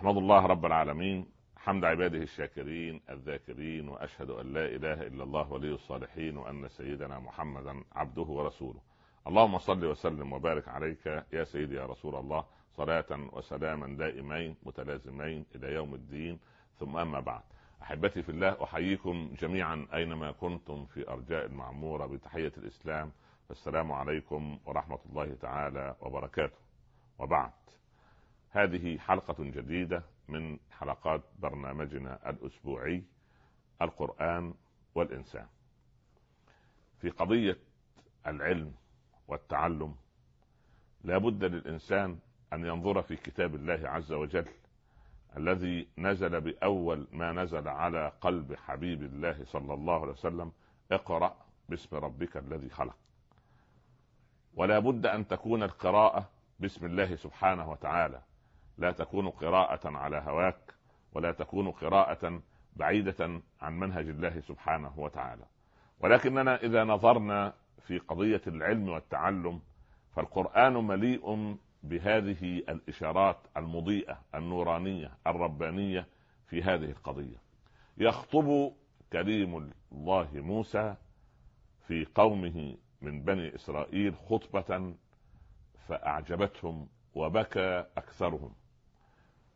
احمد الله رب العالمين حمد عباده الشاكرين الذاكرين وأشهد أن لا إله إلا الله ولي الصالحين وأن سيدنا محمدا عبده ورسوله. اللهم صل وسلم وبارك عليك يا سيدي يا رسول الله صلاة وسلاما دائمين متلازمين إلى يوم الدين. ثم أما بعد أحبتي في الله أحييكم جميعا أينما كنتم في أرجاء المعمورة بتحية الإسلام. السلام عليكم ورحمة الله تعالى وبركاته. وبعد هذه حلقة جديدة من حلقات برنامجنا الأسبوعي القرآن والإنسان. في قضية العلم والتعلم لا بد للإنسان أن ينظر في كتاب الله عز وجل الذي نزل بأول ما نزل على قلب حبيب الله صلى الله عليه وسلم اقرأ باسم ربك الذي خلق. ولا بد أن تكون القراءة باسم الله سبحانه وتعالى. لا تكون قراءة على هواك ولا تكون قراءة بعيدة عن منهج الله سبحانه وتعالى. ولكننا إذا نظرنا في قضية العلم والتعلم فالقرآن مليء بهذه الإشارات المضيئة النورانية الربانية في هذه القضية. يخطب كريم الله موسى في قومه من بني إسرائيل خطبة فأعجبتهم وبكى أكثرهم.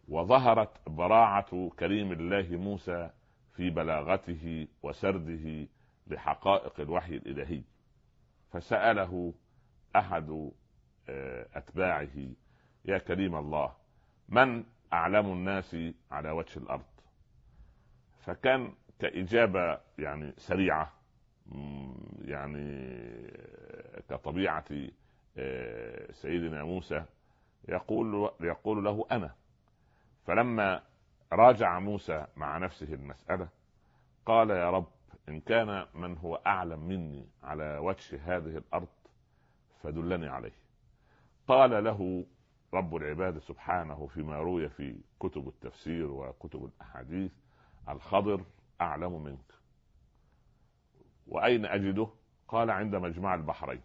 وظهرت براعة كريم الله موسى في بلاغته وسرده لحقائق الوحي الإلهي. فسأله أحد آه، أتباعه يا كريم الله من أعلم الناس على وجه الأرض؟ فكان كإجابة يعني سريعة يعني كطبيعة آه، سيدنا موسى يقول يقول له أنا. فلما راجع موسى مع نفسه المسألة قال يا رب إن كان من هو أعلم مني على وجه هذه الأرض فدلني عليه. قال له رب العباد سبحانه فيما روي في كتب التفسير وكتب الأحاديث الخضر أعلم منك. وأين أجده؟ قال عند مجمع البحرين.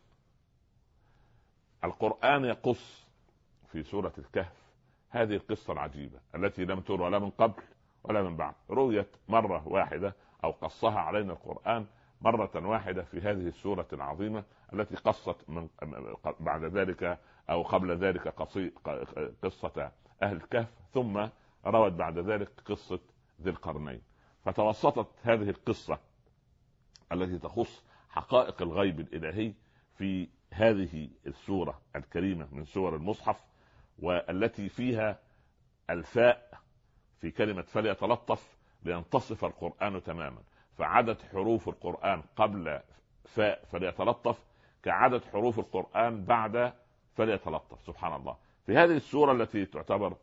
القرآن يقص في سورة الكهف هذه القصة العجيبة التي لم تروى لا من قبل ولا من بعد. رويت مرة واحدة أو قصها علينا القرآن مرة واحدة في هذه السورة العظيمة التي قصت من بعد ذلك أو قبل ذلك قصة أهل الكهف ثم روت بعد ذلك قصة ذي القرنين. فتوسطت هذه القصة التي تخص حقائق الغيب الإلهي في هذه السورة الكريمة من سور المصحف والتي فيها الفاء في كلمة فليتلطف لينتصف القرآن تماما. فعدد حروف القرآن قبل فاء فليتلطف كعدد حروف القرآن بعد فليتلطف. سبحان الله. في هذه السورة التي تعتبر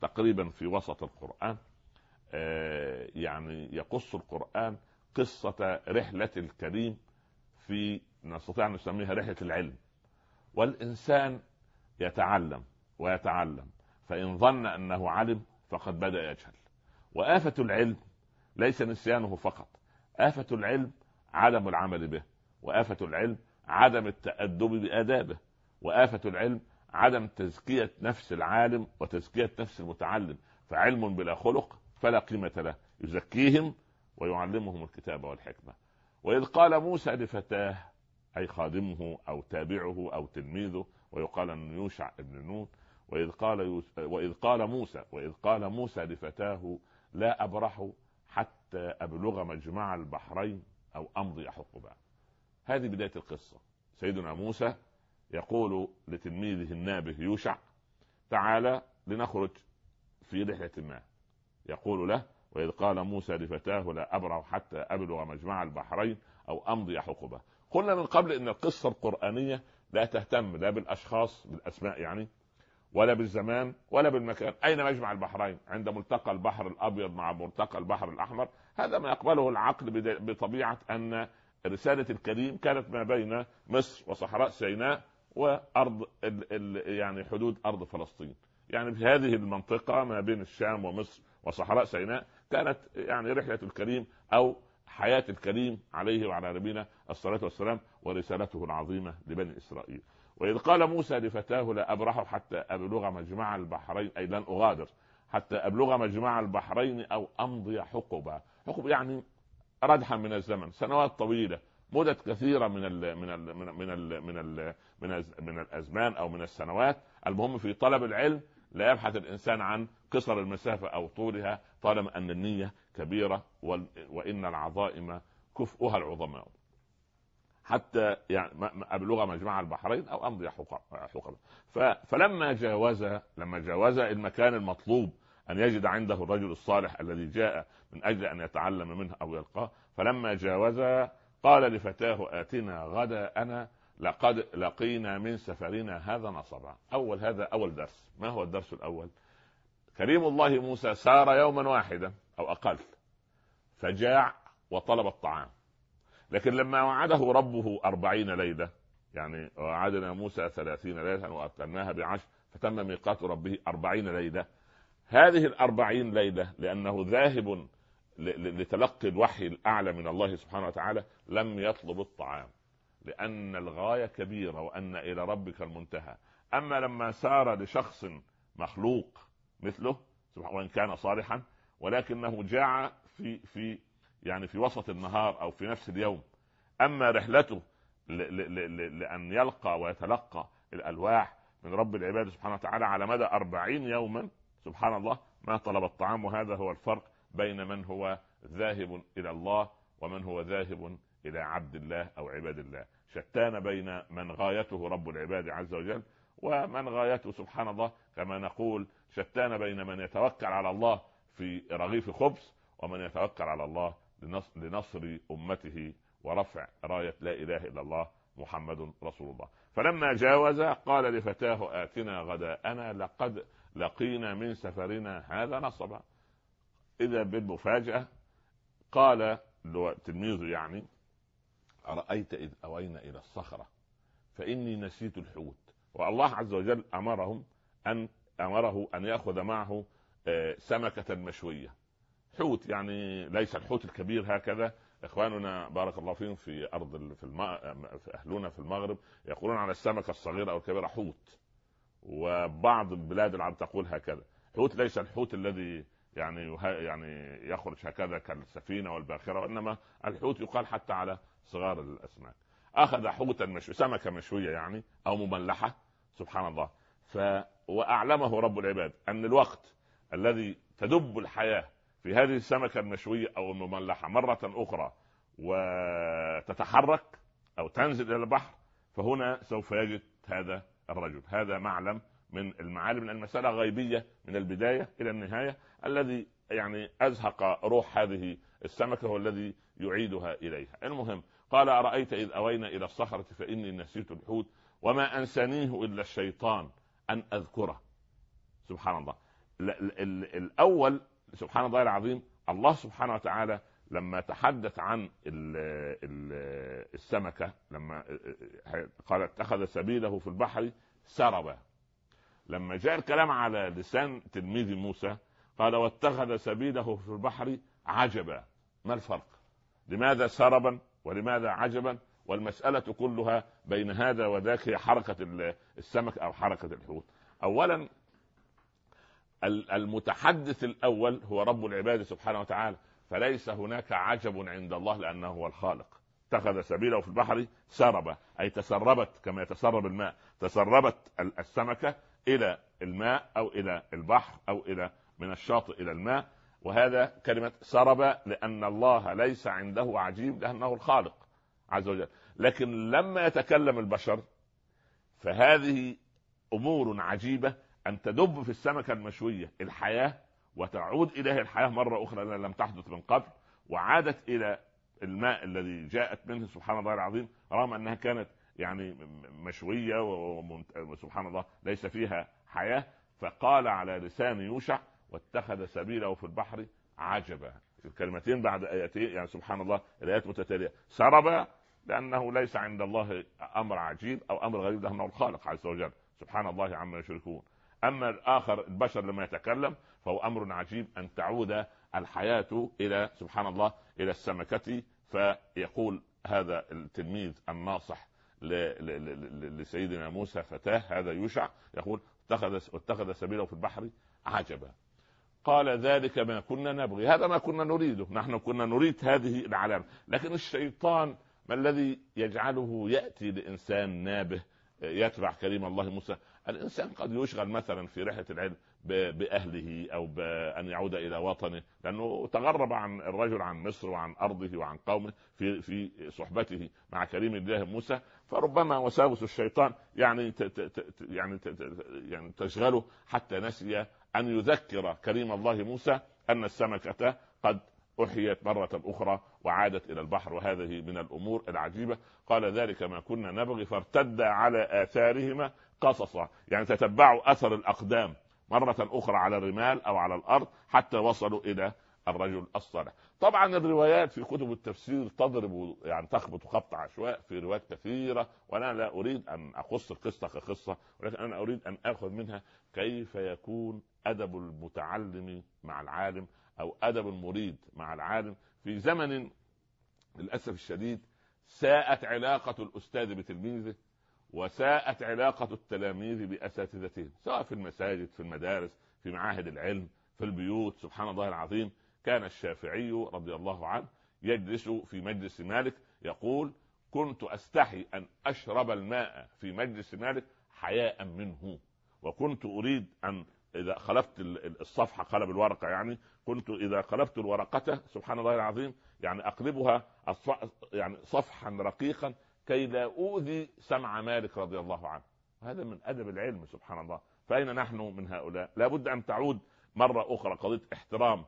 تقريبا في وسط القرآن آه، يعني يقص القرآن قصة رحلة الكريم في نستطيع أن نسميها رحلة العلم. والإنسان يتعلم. ويتعلم. فإن ظن أنه علم فقد بدأ يجهل. وآفة العلم ليس نسيانه فقط. آفة العلم عدم العمل به. وآفة العلم عدم التأدب بآدابه. وآفة العلم عدم تزكية نفس العالم وتزكية نفس المتعلم. فعلم بلا خلق فلا قيمة له. يزكيهم ويعلمهم الكتاب والحكمة. وإذ قال موسى لفتاه أي خادمه أو تابعه أو تلميذه ويقال أن يوشع ابن نون وإذ قال يوس... وإذ قال موسى وإذ قال موسى لفتاه لا أبرح حتى أبلغ مجمع البحرين أو أمضي حقبا هذه بداية القصة. سيدنا موسى يقول لتلميذه النابه يوشع تعالى لنخرج في رحلة ما. يقول له وإذ قال موسى لفتاه لا أبرح حتى أبلغ مجمع البحرين أو أمضي حقبة قلنا من قبل أن القصة القرآنية لا تهتم لا بالأشخاص بالأسماء يعني ولا بالزمان ولا بالمكان. أين مجمع البحرين؟ عند ملتقى البحر الأبيض مع ملتقى البحر الأحمر. هذا ما يقبله العقل بطبيعة أن رسالة الكريم كانت ما بين مصر وصحراء سيناء وأرض ال ال يعني حدود أرض فلسطين. يعني في هذه المنطقة ما بين الشام ومصر وصحراء سيناء كانت يعني رحلة الكريم أو حياة الكريم عليه وعلى نبينا الصلاة والسلام ورسالته العظيمة لبني إسرائيل. وإذ قال موسى لفتاه لا ابرح حتى أبلغ مجمع البحرين أي لن أغادر حتى أبلغ مجمع البحرين أو أمضي حقبا حقب يعني ردحا من الزمن سنوات طويلة مدد كثيرة من ال من ال من ال من ال من ال من, من الأزمان أو من السنوات. المهم في طلب العلم لا يبحث الإنسان عن قصر المسافة أو طولها طالما أن النية كبيرة وإن العظائم كفؤها العظماء. حتى يعني أبلغ مجمع البحرين أو أمضي حقبا فلما جاوز لما جاوز المكان المطلوب أن يجد عنده الرجل الصالح الذي جاء من أجل أن يتعلم منه أو يلقاه فلما جاوز قال لفتاه آتنا غدا أنا لقد لقينا من سفرنا هذا نصبا. أول هذا أول درس. ما هو الدرس الأول؟ كريم الله موسى سار يوما واحدا أو أقل فجاع وطلب الطعام. لكن لما وعده ربه أربعين ليلة يعني وعدنا موسى ثلاثين ليلة وأتمناها بعشر فتم ميقات ربه أربعين ليلة. هذه الأربعين ليلة لأنه ذاهب لتلقي الوحي الأعلى من الله سبحانه وتعالى لم يطلب الطعام لأن الغاية كبيرة وأن إلى ربك المنتهى. أما لما سار لشخص مخلوق مثله وإن كان صالحا ولكنه جاع في في يعني في وسط النهار أو في نفس اليوم. أما رحلته لأن يلقى ويتلقى الألواح من رب العباد سبحانه وتعالى على مدى أربعين يوما سبحان الله ما طلب الطعام. وهذا هو الفرق بين من هو ذاهب إلى الله ومن هو ذاهب إلى عبد الله أو عباد الله. شتان بين من غايته رب العباد عز وجل ومن غايته سبحان الله. كما نقول شتان بين من يتوكل على الله في رغيف خبز ومن يتوكل على الله لنصر أمته ورفع راية لا إله إلا الله محمد رسول الله. فلما جاوز قال لفتاه آتنا غداءنا لقد لقينا من سفرنا هذا نصبا. إذا بالمفاجأة قال تلميذه يعني أرأيت إذ أوينا إلى الصخرة فإني نسيت الحوت. والله عز وجل أمرهم أن أمره أن يأخذ معه آه، سمكة مشوية. حوت يعني ليس الحوت الكبير هكذا. إخواننا بارك الله فيهم في أرض في, الم... في أهلنا في المغرب يقولون على السمكة الصغيرة أو الكبيرة حوت. وبعض البلاد العرب تقول هكذا. حوت ليس الحوت الذي يعني يعني يخرج هكذا كالسفينة والباخرة وإنما الحوت يقال حتى على صغار الأسماك. أخذ حوتا مشوي سمكة مشوية يعني أو مملحة سبحان الله. ف وأعلمه رب العباد أن الوقت الذي تدب الحياة في هذه السمكة المشوية أو المملحة مرة أخرى وتتحرك أو تنزل إلى البحر فهنا سوف يجد هذا الرجل. هذا معلم من المعالم لأن المسألة غيبية من البداية إلى النهاية. الذي يعني أزهق روح هذه السمكة هو الذي يعيدها إليها. المهم قال أرأيت إذ أوينا إلى الصخرة فإني نسيت الحوت وما أنسانيه إلا الشيطان أن أذكره. سبحان الله. الأول سبحان الله العظيم الله سبحانه وتعالى لما تحدث عن ال ال السمكة لما قال اتخذ سبيله في البحر سربا. لما جاء الكلام على لسان تلميذ موسى قال واتخذ سبيله في البحر عجبا. ما الفرق؟ لماذا سربا ولماذا عجبا؟ والمسألة كلها بين هذا وذاك هي حركة السمك أو حركة الحوت. أولا المتحدث الأول هو رب العباد سبحانه وتعالى فليس هناك عجب عند الله لأنه هو الخالق. اتخذ سبيله في البحر سرب أي تسربت كما يتسرب الماء تسربت السمكة إلى الماء أو إلى البحر أو إلى من الشاطئ إلى الماء وهذا كلمة سرب لأن الله ليس عنده عجيب لأنه الخالق عز وجل. لكن لما يتكلم البشر فهذه أمور عجيبة أن تدب في السمكة المشوية الحياة وتعود إليه الحياة مرة أخرى لم تحدث من قبل وعادت إلى الماء الذي جاءت منه سبحان الله العظيم رغم أنها كانت يعني مشوية وسبحان الله ليس فيها حياة فقال على لسان يوشع واتخذ سبيله في البحر عجبا. الكلمتين بعد آيتين يعني سبحان الله الآيات متتالية. سرب لأنه ليس عند الله أمر عجيب أو أمر غريب لأنه الخالق عز وجل. سبحان الله عما يشركون. أما الآخر البشر لما يتكلم فهو أمر عجيب أن تعود الحياة إلى سبحان الله إلى السمكة. فيقول هذا التلميذ الناصح لسيدنا موسى فتاة هذا يوشع يقول اتخذ اتخذ سبيله في البحر عجبا. قال ذلك ما كنا نبغي. هذا ما كنا نريده. نحن كنا نريد هذه العلامة. لكن الشيطان ما الذي يجعله يأتي لإنسان نابه يتبع كريم الله موسى الإنسان قد يشغل مثلا في رحلة العلم بأهله أو بان يعود إلى وطنه لأنه تغرب عن الرجل عن مصر وعن أرضه وعن قومه في في صحبته مع كريم الله موسى. فربما وساوس الشيطان يعني يعني يعني تشغله حتى نسي أن يذكر كريم الله موسى أن السمكة قد أحيت مرة أخرى وعادت إلى البحر وهذه من الأمور العجيبة. قال ذلك ما كنا نبغي فارتد على آثارهما قصصا. يعني تتبعوا أثر الأقدام مرة أخرى على الرمال أو على الأرض حتى وصلوا إلى الرجل الصالح. طبعا الروايات في كتب التفسير تضرب يعني تخبط خبط عشواء في روايات كثيرة وأنا لا أريد أن أقص القصة كقصة ولكن أنا أريد أن أخذ منها كيف يكون أدب المتعلم مع العالم أو أدب المريد مع العالم. في زمن للأسف الشديد ساءت علاقة الأستاذ بتلميذه وساءت علاقة التلاميذ بأساتذتهم سواء في المساجد في المدارس في معاهد العلم في البيوت سبحان الله العظيم. كان الشافعي رضي الله عنه يجلس في مجلس مالك يقول كنت أستحي أن أشرب الماء في مجلس مالك حياء منه وكنت أريد أن إذا خلفت الصفحة قلب الورقة يعني كنت إذا قلبت الورقة سبحان الله العظيم يعني أقلبها يعني صفحا رقيقا كي لا أوذي سمع مالك رضي الله عنه. هذا من أدب العلم سبحان الله. فأين نحن من هؤلاء؟ لابد أن تعود مرة أخرى قضية احترام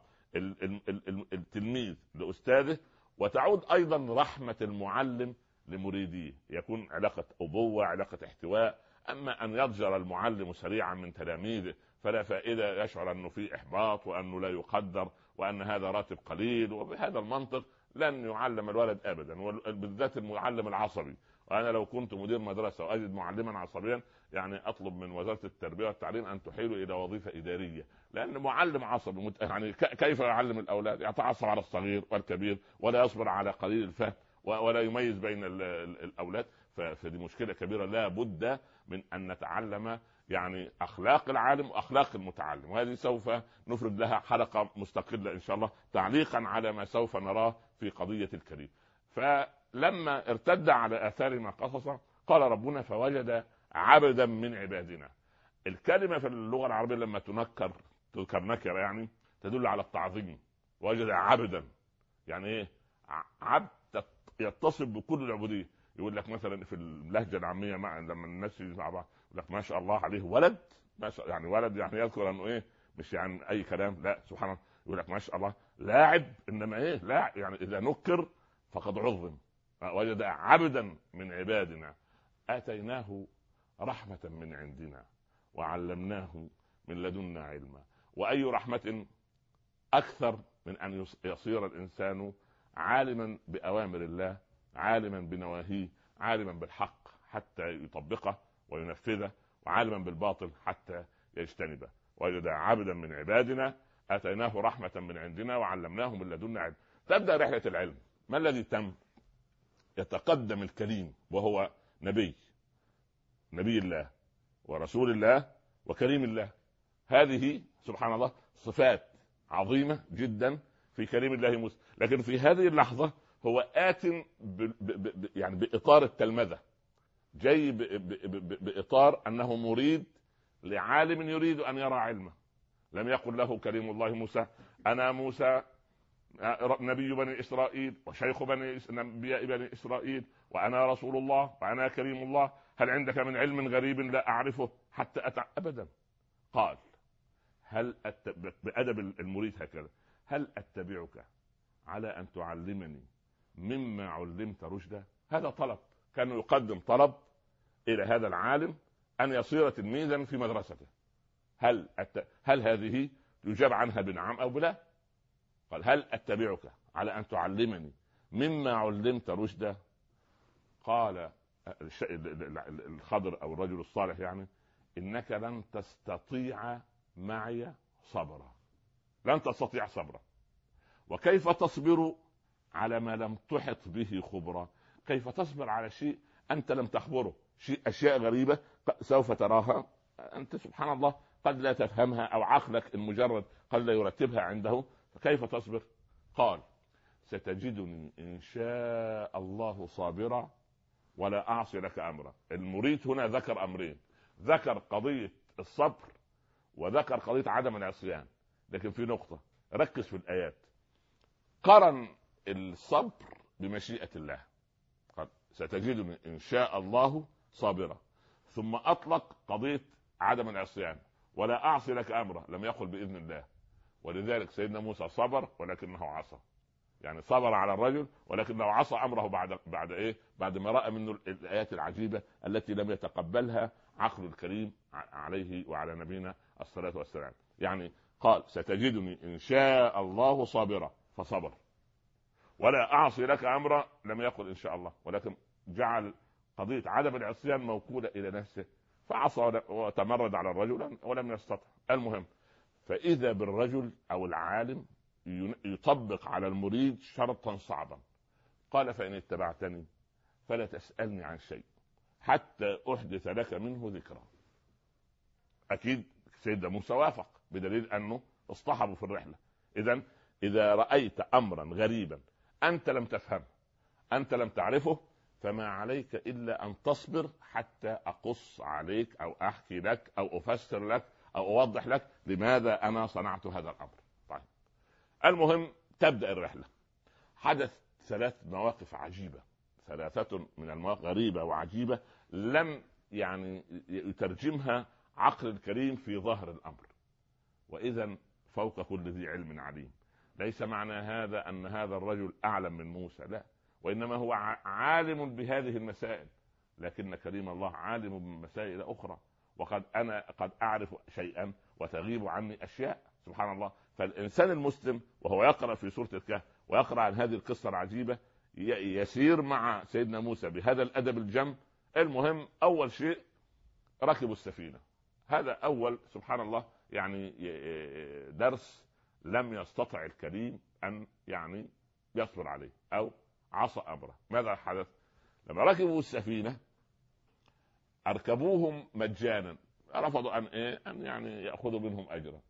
التلميذ لأستاذه وتعود أيضا رحمة المعلم لمريديه. يكون علاقة أبوة علاقة احتواء. أما أن يضجر المعلم سريعا من تلاميذه فلا فائدة يشعر أنه في إحباط وأنه لا يقدر وأن هذا راتب قليل وبهذا المنطق لن يعلم الولد ابدا بالذات المعلم العصبي. وأنا لو كنت مدير مدرسة وأجد معلما عصبيا يعني أطلب من وزارة التربية والتعليم أن تحيل إلى وظيفة إدارية. لأن معلم عصبي مت... يعني كيف يعلم الأولاد؟ يتعصب على الصغير والكبير ولا يصبر على قليل الفهم ولا يميز بين الأولاد. فدي مشكلة كبيرة لا بد من أن نتعلم يعني أخلاق العالم وأخلاق المتعلم وهذه سوف نفرد لها حلقة مستقلة إن شاء الله تعليقا على ما سوف نراه في قضية الكريم. فلما ارتد على اثار ما قصص قال ربنا فوجد عبدا من عبادنا. الكلمة في اللغة العربية لما تنكر تذكر نكرة يعني تدل على التعظيم. وجد عبدا. يعني إيه؟ عبد يتصف بكل العبودية. يقول لك مثلا في اللهجة العامية مع لما الناس مع بعض لك ما شاء الله عليه ولد ما شاء يعني ولد يعني يذكر أنه إيه مش يعني أي كلام لا سبحان الله. يقول لك ما شاء الله لاعب إنما إيه لا يعني إذا نكر فقد عظم. وجد عبدا من عبادنا. آتيناه رحمة من عندنا وعلمناه من لدنا علما. وأي رحمة أكثر من أن يصير الإنسان عالما بأوامر الله عالما بنواهيه عالما بالحق حتى يطبقه. وينفذه وعالما بالباطل حتى يجتنبه. وجد عبدا من عبادنا آتيناه رحمة من عندنا وعلمناه من لدنا علم. تبدأ رحلة العلم. ما الذي تم؟ يتقدم الكريم وهو نبي. نبي الله ورسول الله وكريم الله. هذه سبحان الله صفات عظيمة جدا في كريم الله موسى. لكن في هذه اللحظة هو آت ب ب يعني بإطار التلمذة. جاي بإطار أنه مريد لعالم يريد أن يرى علمه. لم يقل له كريم الله موسى أنا موسى نبي بني إسرائيل وشيخ بني أنبياء بني إسرائيل وأنا رسول الله وأنا كريم الله. هل عندك من علم غريب لا أعرفه حتى أتع... أبدا. قال هل أت... بأدب المريد هكذا هل أتبعك على أن تعلمني مما علمت رشدا؟ هذا طلب. كان يقدم طلب إلى هذا العالم أن يصير تلميذا في مدرسته. هل أت... هل هذه يجاب عنها بنعم أو بلا؟ قال هل أتبعك على أن تعلمني مما علمت رشدا؟ قال الخضر أو الرجل الصالح يعني إنك لن تستطيع معي صبرا. لن تستطيع صبرا. وكيف تصبر على ما لم تحط به خبرا؟ كيف تصبر على شيء أنت لم تخبره؟ شيء أشياء غريبة سوف تراها. أنت سبحان الله قد لا تفهمها أو عقلك المجرد قد لا يرتبها عنده فكيف تصبر؟ قال ستجدني إن شاء الله صابرا ولا أعصي لك أمرا. المريد هنا ذكر أمرين ذكر قضية الصبر وذكر قضية عدم العصيان. لكن في نقطة ركز في الآيات. قرن الصبر بمشيئة الله. قال ستجدني إن شاء الله صابرا ثم أطلق قضية عدم العصيان. ولا أعصي لك أمرا. لم يقل بإذن الله. ولذلك سيدنا موسى صبر ولكنه عصى. يعني صبر على الرجل ولكنه عصى أمره بعد بعد إيه؟ بعد ما رأى منه الآيات العجيبة التي لم يتقبلها عقل الكريم عليه وعلى نبينا الصلاة والسلام. يعني قال ستجدني إن شاء الله صابرا. فصبر. ولا أعصي لك أمرا. لم يقل إن شاء الله. ولكن جعل قضية عدم العصيان موكوله إلى نفسه فعصى وتمرد على الرجل ولم يستطع. المهم فإذا بالرجل أو العالم يطبق على المريد شرطا صعبا. قال فإن اتبعتني فلا تسألني عن شيء حتى أحدث لك منه ذكرى. أكيد سيدنا موسى وافق بدليل أنه اصطحبوا في الرحلة. إذا إذا رأيت أمرا غريبا أنت لم تفهمه أنت لم تعرفه فما عليك إلا أن تصبر حتى أقص عليك أو أحكي لك أو أفسر لك أو أوضح لك لماذا أنا صنعت هذا الأمر. المهم تبدأ الرحلة. حدث ثلاث مواقف عجيبة. ثلاثة من المواقف غريبة وعجيبة لم يعني يترجمها عقل الكريم في ظهر الأمر. واذا فوق كل ذي علم عليم. ليس معنى هذا أن هذا الرجل أعلم من موسى؟ لا. وإنما هو عالم بهذه المسائل. لكن كريم الله عالم بمسائل أخرى. وقد أنا قد أعرف شيئا وتغيب عني أشياء. سبحان الله. فالإنسان المسلم وهو يقرأ في سورة الكهف ويقرأ عن هذه القصة العجيبة يسير مع سيدنا موسى بهذا الأدب الجم. المهم أول شيء ركبوا السفينة. هذا أول سبحان الله يعني درس لم يستطع الكريم أن يعني يصبر عليه أو عصى أمره. ماذا حدث لما ركبوا السفينة أركبوهم مجانا. رفضوا أن إيه؟ أن يعني يأخذوا منهم أجرا.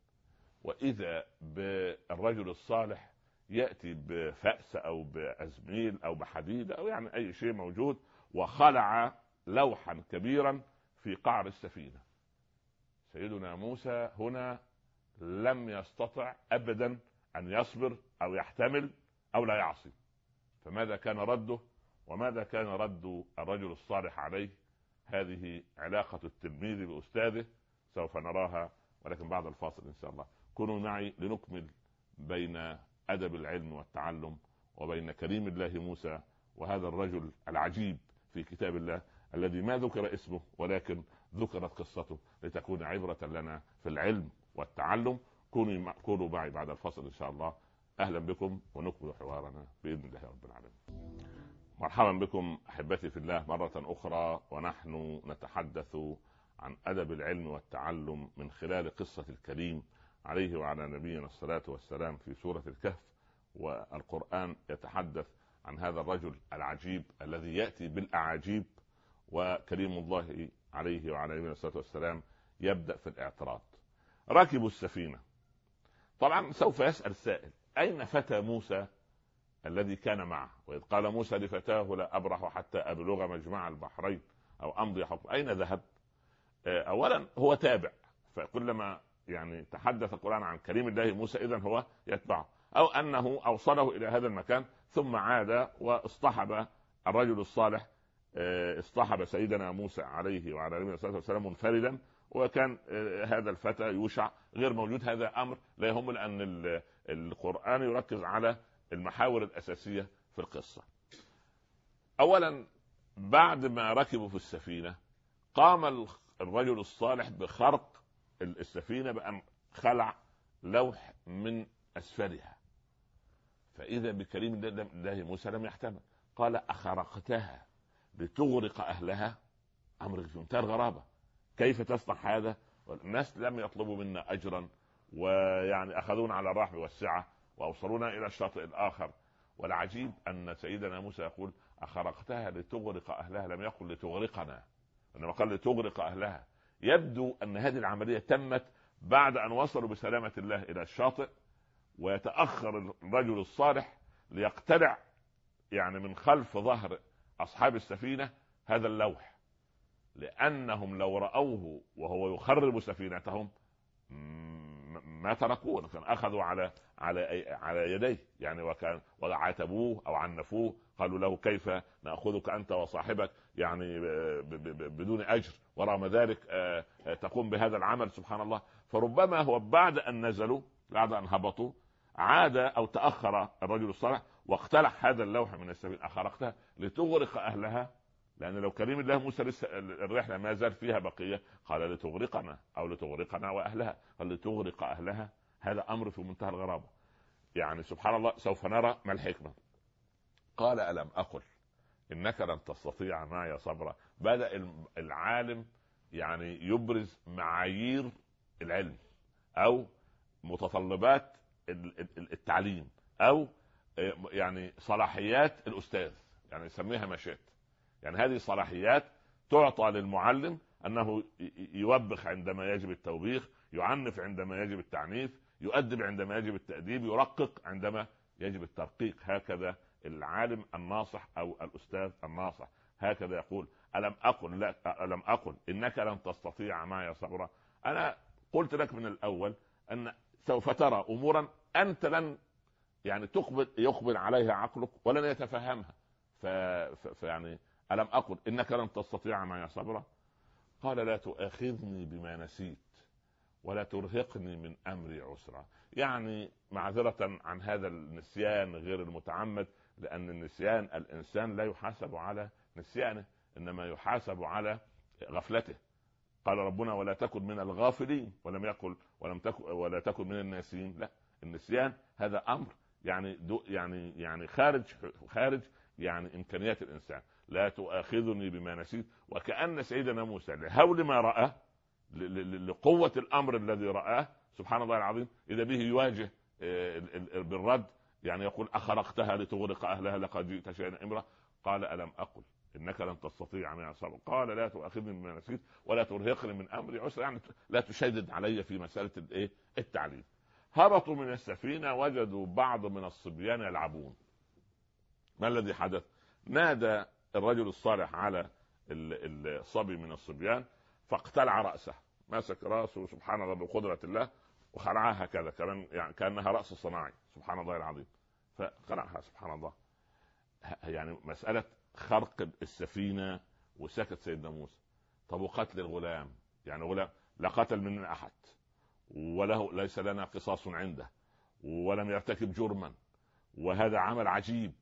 وإذا بالرجل الصالح يأتي بفأس أو بازميل أو بحديد أو يعني أي شيء موجود وخلع لوحا كبيرا في قعر السفينة. سيدنا موسى هنا لم يستطع ابدا أن يصبر أو يحتمل أو لا يعصي. فماذا كان رده؟ وماذا كان رد الرجل الصالح عليه؟ هذه علاقة التلميذ بأستاذه سوف نراها ولكن بعد الفاصل إن شاء الله. كونوا معي لنكمل بين أدب العلم والتعلم وبين كريم الله موسى وهذا الرجل العجيب في كتاب الله الذي ما ذكر اسمه ولكن ذكرت قصته لتكون عبرة لنا في العلم والتعلم. كونوا كونوا معي بعد الفصل إن شاء الله. أهلا بكم ونكمل حوارنا بإذن الله رب العالمين. مرحبا بكم أحبتي في الله مرة أخرى ونحن نتحدث عن أدب العلم والتعلم من خلال قصة الكريم عليه وعلى نبينا الصلاة والسلام في سورة الكهف والقرآن يتحدث عن هذا الرجل العجيب الذي يأتي بالأعاجيب وكريم الله عليه وعلى نبينا الصلاة والسلام يبدأ في الإعتراض ركبوا السفينة طبعا سوف يسأل السائل أين فتى موسى الذي كان معه؟ وإذ قال موسى لفتاه لا أبرح حتى أبلغ مجمع البحرين أو أمضي حكم. أين ذهب؟ آه، أولا هو تابع. فكلما يعني تحدث القرآن عن كريم الله موسى إذا هو يتبعه. أو أنه أوصله إلى هذا المكان ثم عاد واصطحب الرجل الصالح آه، اصطحب سيدنا موسى عليه وعلى نبينا الصلاه والسلام منفردا. وكان آه، هذا الفتى يوشع غير موجود. هذا أمر لا يهم لأن القرآن يركز على المحاور الأساسية في القصة. اولا بعد ما ركبوا في السفينة قام الرجل الصالح بخرق السفينة بأن خلع لوح من أسفلها. فإذا بكريم الله موسى لم يحتمل. قال أخرقتها لتغرق أهلها؟ أمر في منتهى الغرابه كيف تصنع هذا؟ الناس لم يطلبوا منا اجرا ويعني أخذونا على الرحب والسعه وأوصلونا إلى الشاطئ الآخر. والعجيب أن سيدنا موسى يقول أخرقتها لتغرق أهلها لم يقل لتغرقنا. إنما قال لتغرق أهلها. يبدو أن هذه العملية تمت بعد أن وصلوا بسلامة الله إلى الشاطئ ويتأخر الرجل الصالح ليقتلع يعني من خلف ظهر أصحاب السفينة هذا اللوح. لأنهم لو رأوه وهو يخرب سفينتهم ما تركوه كان أخذوا على على على يديه. يعني وكان وعاتبوه أو عنفوه. قالوا له كيف نأخذك أنت وصاحبك؟ يعني بدون أجر. ورغم ذلك آه، آه، تقوم بهذا العمل سبحان الله. فربما هو بعد أن نزلوا بعد أن هبطوا عاد أو تأخر الرجل الصالح واقتلع هذا اللوح من السفينه اخرقتها لتغرق أهلها لأن لو كريم الله موسى لسه الرحلة ما زال فيها بقية قال لتغرقنا أو لتغرقنا وأهلها. قال لتغرق أهلها. هذا أمر في منتهى الغرابة. يعني سبحان الله سوف نرى ما الحكمة. قال ألم أقل إنك لن تستطيع معي صبرا. بدأ العالم يعني يبرز معايير العلم أو متطلبات التعليم أو يعني صلاحيات الأستاذ. يعني يسميها مشات يعني هذه صلاحيات تعطى للمعلم أنه يوبخ عندما يجب التوبيخ يعنف عندما يجب التعنيف يؤدب عندما يجب التأديب يرقق عندما يجب الترقيق. هكذا العالم الناصح أو الأستاذ الناصح. هكذا يقول ألم أقل لا ألم أقل إنك لن تستطيع معي صبرا أنا قلت لك من الأول أن سوف ترى أمورا أنت لن يعني تقبل يقبل عليها عقلك ولن يتفهمها. فيعني ألم أقل إنك لن تستطيع معي صبرا قال لا تؤاخذني بما نسيت ولا ترهقني من أمري عسرا يعني معذرة عن هذا النسيان غير المتعمد لأن النسيان الإنسان لا يحاسب على نسيانه إنما يحاسب على غفلته. قال ربنا ولا تكن من الغافلين ولم يقل ولم تكن ولا تكن من الناسين. لا النسيان هذا أمر يعني دو يعني يعني خارج خارج يعني إمكانيات الإنسان. لا تؤاخذني بما نسيت. وكأن سيدنا موسى لهول ما رأى لقوة الأمر الذي رآه سبحان الله العظيم إذا به يواجه آه، بالرد يعني يقول أخرقتها لتغرق أهلها لقد جئت شيئا إمرة. قال ألم أقل إنك لن تستطيع معي صبر قال لا تؤاخذني بما نسيت ولا ترهقني من أمري عسرا يعني لا تشدد علي في مسألة الايه التعليم. هبطوا من السفينة وجدوا بعض من الصبيان يلعبون. ما الذي حدث؟ نادى الرجل الصالح على الصبي من الصبيان فاقتلع رأسه مسك رأسه سبحان الله بقدرة الله وخلعها هكذا كمان يعني كأنها رأس صناعي سبحان الله العظيم. فخلعها سبحان الله. يعني مسألة خرق السفينة وسكت سيدنا موسى. طب وقتل الغلام؟ يعني غلام لا قتل من أحد وله ليس لنا قصاص عنده ولم يرتكب جرما وهذا عمل عجيب.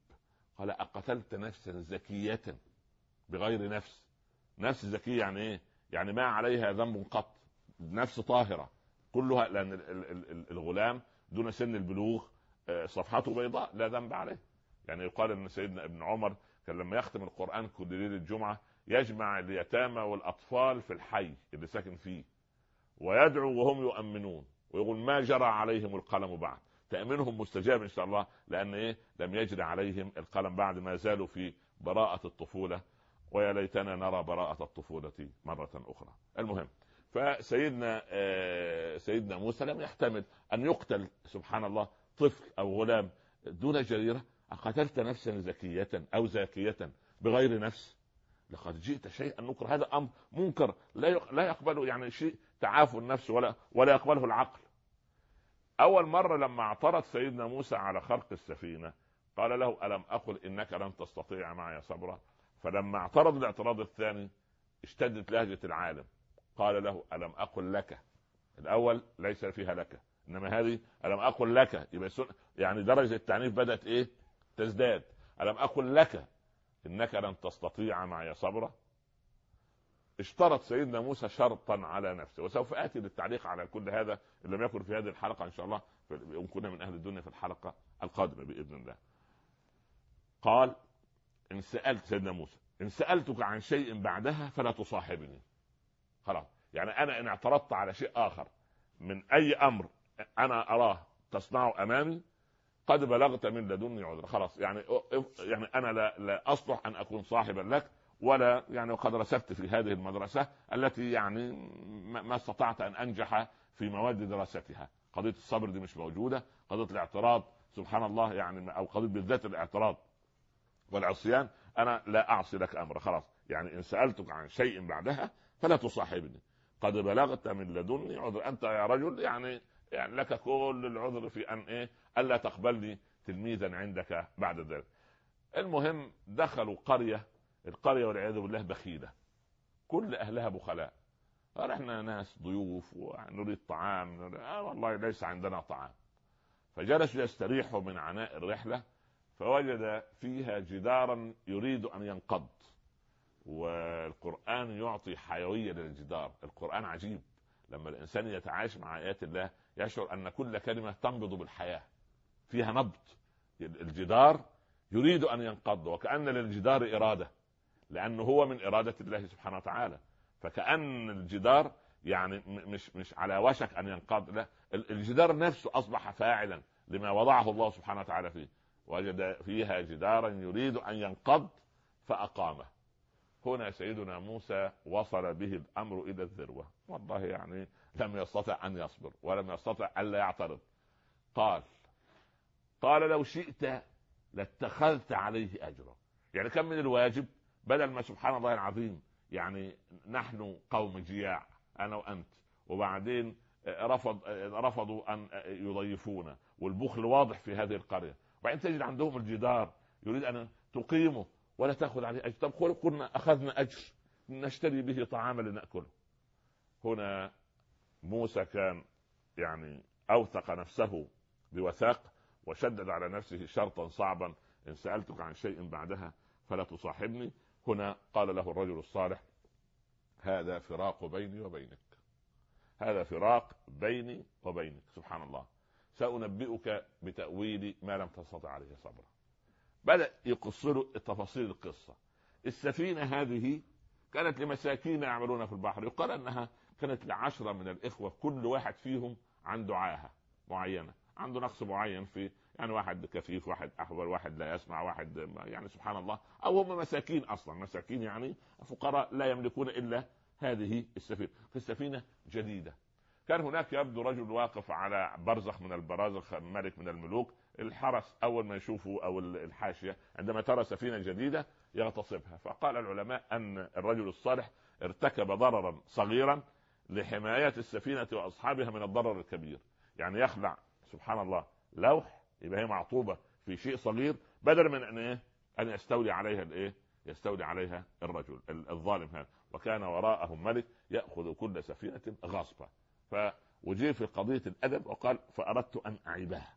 قال أقتلت نفسا زكية بغير نفس. نفس زكية يعني إيه؟ يعني ما عليها ذنب قط نفس طاهرة. كلها لأن الغلام دون سن البلوغ آه، صفحته بيضاء لا ذنب عليه. يعني يقال إن سيدنا ابن عمر كان لما يختم القرآن كل ليلة الجمعه يجمع اليتامى والأطفال في الحي اللي ساكن فيه ويدعو وهم يؤمنون ويقول ما جرى عليهم القلم بعد. تأمينهم مستجاب إن شاء الله لأن إيه؟ لم يجري عليهم القلم بعد ما زالوا في براءة الطفولة ويا ليتنا نرى براءة الطفولة مرة أخرى. المهم فسيدنا آه سيدنا موسى لم يحتمل أن يقتل سبحان الله طفل أو غلام دون جريرة. أقتلت نفسا زكية أو زاكية بغير نفس؟ لقد جئت شيئا نكر. هذا أمر منكر لا لا يقبله يعني شيء تعافوا النفس ولا ولا يقبله العقل. أول مرة لما اعترض سيدنا موسى على خرق السفينة قال له ألم أقل إنك لن تستطيع معي صبرا؟ فلما اعترض الاعتراض الثاني اشتدت لهجة العالم. قال له ألم أقل لك؟ الأول ليس فيها لك إنما هذه ألم أقل لك؟ يبقى يعني درجة التعنيف بدأت إيه؟ تزداد. ألم أقل لك؟ إنك لن تستطيع معي صبرا؟ اشترط سيدنا موسى شرطا على نفسه وسوف اتي للتعليق على كل هذا إن لم يكن في هذه الحلقة إن شاء الله إن كنا من أهل الدنيا في الحلقة القادمة بإذن الله. قال إن سألت سيدنا موسى إن سألتك عن شيء بعدها فلا تصاحبني. خلاص يعني أنا إن اعترضت على شيء آخر من أي أمر أنا أراه تصنعه أمامي قد بلغت من لدني عذر خلاص يعني يعني أنا لا, لا أصلح أن أكون صاحبا لك ولا يعني وقد رسبت في هذه المدرسة التي يعني ما استطعت أن أنجح في مواد دراستها. قضية الصبر دي مش موجودة. قضية الاعتراض سبحان الله يعني أو قضية بالذات الاعتراض والعصيان أنا لا أعصي لك أمر. خلاص. يعني إن سألتك عن شيء بعدها فلا تصاحبني. قد بلغت من لدني عذر. أنت يا رجل يعني يعني لك كل العذر في أن إيه؟ ألا تقبلني تلميذا عندك بعد ذلك. المهم دخلوا قرية القرية والعياذ بالله بخيلة. كل أهلها بخلاء. قال إحنا ناس ضيوف ونريد طعام. آه والله ليس عندنا طعام. فجلسوا يستريحوا من عناء الرحلة فوجد فيها جدارا يريد أن ينقض. والقرآن يعطي حيوية للجدار. القرآن عجيب. لما الإنسان يتعايش مع آيات الله يشعر أن كل كلمة تنبض بالحياة. فيها نبض. الجدار يريد أن ينقض وكأن للجدار إرادة. لأنه هو من إرادة الله سبحانه وتعالى. فكأن الجدار يعني مش مش على وشك أن ينقض لا الجدار نفسه أصبح فاعلا لما وضعه الله سبحانه وتعالى فيه. وجد فيها جدارا يريد أن ينقض فأقامه. هنا سيدنا موسى وصل به الأمر إلى الذروة. والله يعني لم يستطع أن يصبر ولم يستطع الا يعترض. قال قال لو شئت لاتخذت عليه اجرا. يعني كم من الواجب؟ بدل ما سبحان الله العظيم يعني نحن قوم جياع أنا وأنت. وبعدين رفض رفضوا أن يضيفونا. والبخل واضح في هذه القرية. وبعدين تجد عندهم الجدار يريد أن تقيمه ولا تأخذ عليه أجر. طب قلنا أخذنا أجر نشتري به طعاما لنأكله. هنا موسى كان يعني أوثق نفسه بوثاق وشدد على نفسه شرطا صعبا. إن سألتك عن شيء بعدها فلا تصاحبني. هنا قال له الرجل الصالح هذا فراق بيني وبينك. هذا فراق بيني وبينك. سبحان الله. سأنبئك بتأويل ما لم تستطع عليه صبرا. بدأ يقص له تفاصيل القصة. السفينة هذه كانت لمساكين يعملون في البحر يقال أنها كانت لعشرة من الإخوة كل واحد فيهم عنده عاهة معينة عنده نقص معين في يعني واحد كفيف واحد احول واحد لا يسمع واحد يعني سبحان الله. أو هم مساكين أصلا. مساكين يعني فقراء لا يملكون إلا هذه السفينة. فالسفينه جديدة. كان هناك يبدو رجل واقف على برزخ من البرازخ ملك من الملوك. الحرس أول ما يشوفوا أو الحاشية عندما ترى سفينة جديدة يغتصبها. فقال العلماء أن الرجل الصالح ارتكب ضررا صغيرا لحماية السفينة وأصحابها من الضرر الكبير. يعني يخلع سبحان الله لوح يبقى هي معطوبة في شيء صغير بدل من أن إيه؟ أن يستولي عليها الإيه؟ يستولي عليها الرجل الظالم هذا. وكان وراءهم ملك يأخذ كل سفينة غصبا فوجيه في قضية الأدب وقال فأردت أن أعيبها.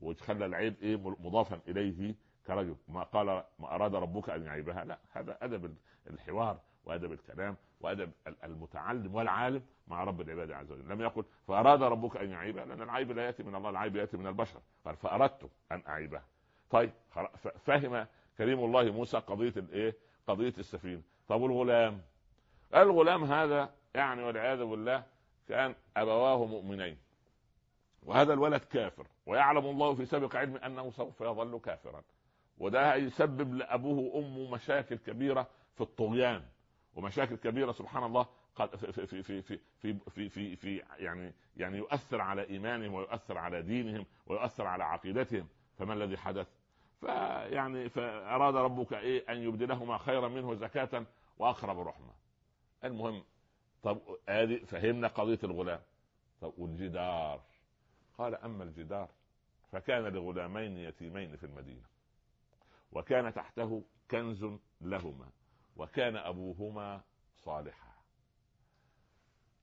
وخلى العيب إيه؟ مضافا إليه كرجل. ما قال ما أراد ربك أن يعيبها. لا هذا أدب الحوار. وأدب الكلام وأدب المتعلم والعالم مع رب العباد عز وجل. لم يقل فأراد ربك أن يعيبها لأن العيب لا يأتي من الله العيب يأتي من البشر. قال فأردت أن اعيبها طيب فهم كريم الله موسى قضية الإيه؟ قضية السفينة. طب الغلام الغلام هذا يعني والعياذ بالله كان أبواه مؤمنين. وهذا الولد كافر. ويعلم الله في سابق علم أنه سوف يظل كافرا. وده يسبب لأبوه وأمه مشاكل كبيرة في الطغيان. ومشاكل كبيرة سبحان الله في في في في في في, في, في يعني يعني يؤثر على إيمانهم ويؤثر على دينهم ويؤثر على عقيدتهم فما الذي حدث؟ فيعني فأراد ربك إيه أن يبدلهما خيرا منه زكاة وأقرب رحمة. المهم طب هذه فهمنا قضية الغلام. طب والجدار قال أما الجدار فكان لغلامين يتيمين في المدينة وكان تحته كنز لهما وكان أبوهما صالحا.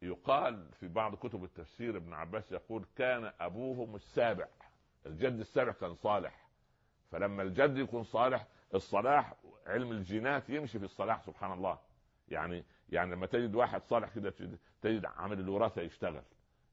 يقال في بعض كتب التفسير ابن عباس يقول كان أبوهم السابع. الجد السابع كان صالح. فلما الجد يكون صالح الصلاح علم الجينات يمشي في الصلاح سبحان الله. يعني يعني لما تجد واحد صالح كده تجد عامل الوراثة يشتغل.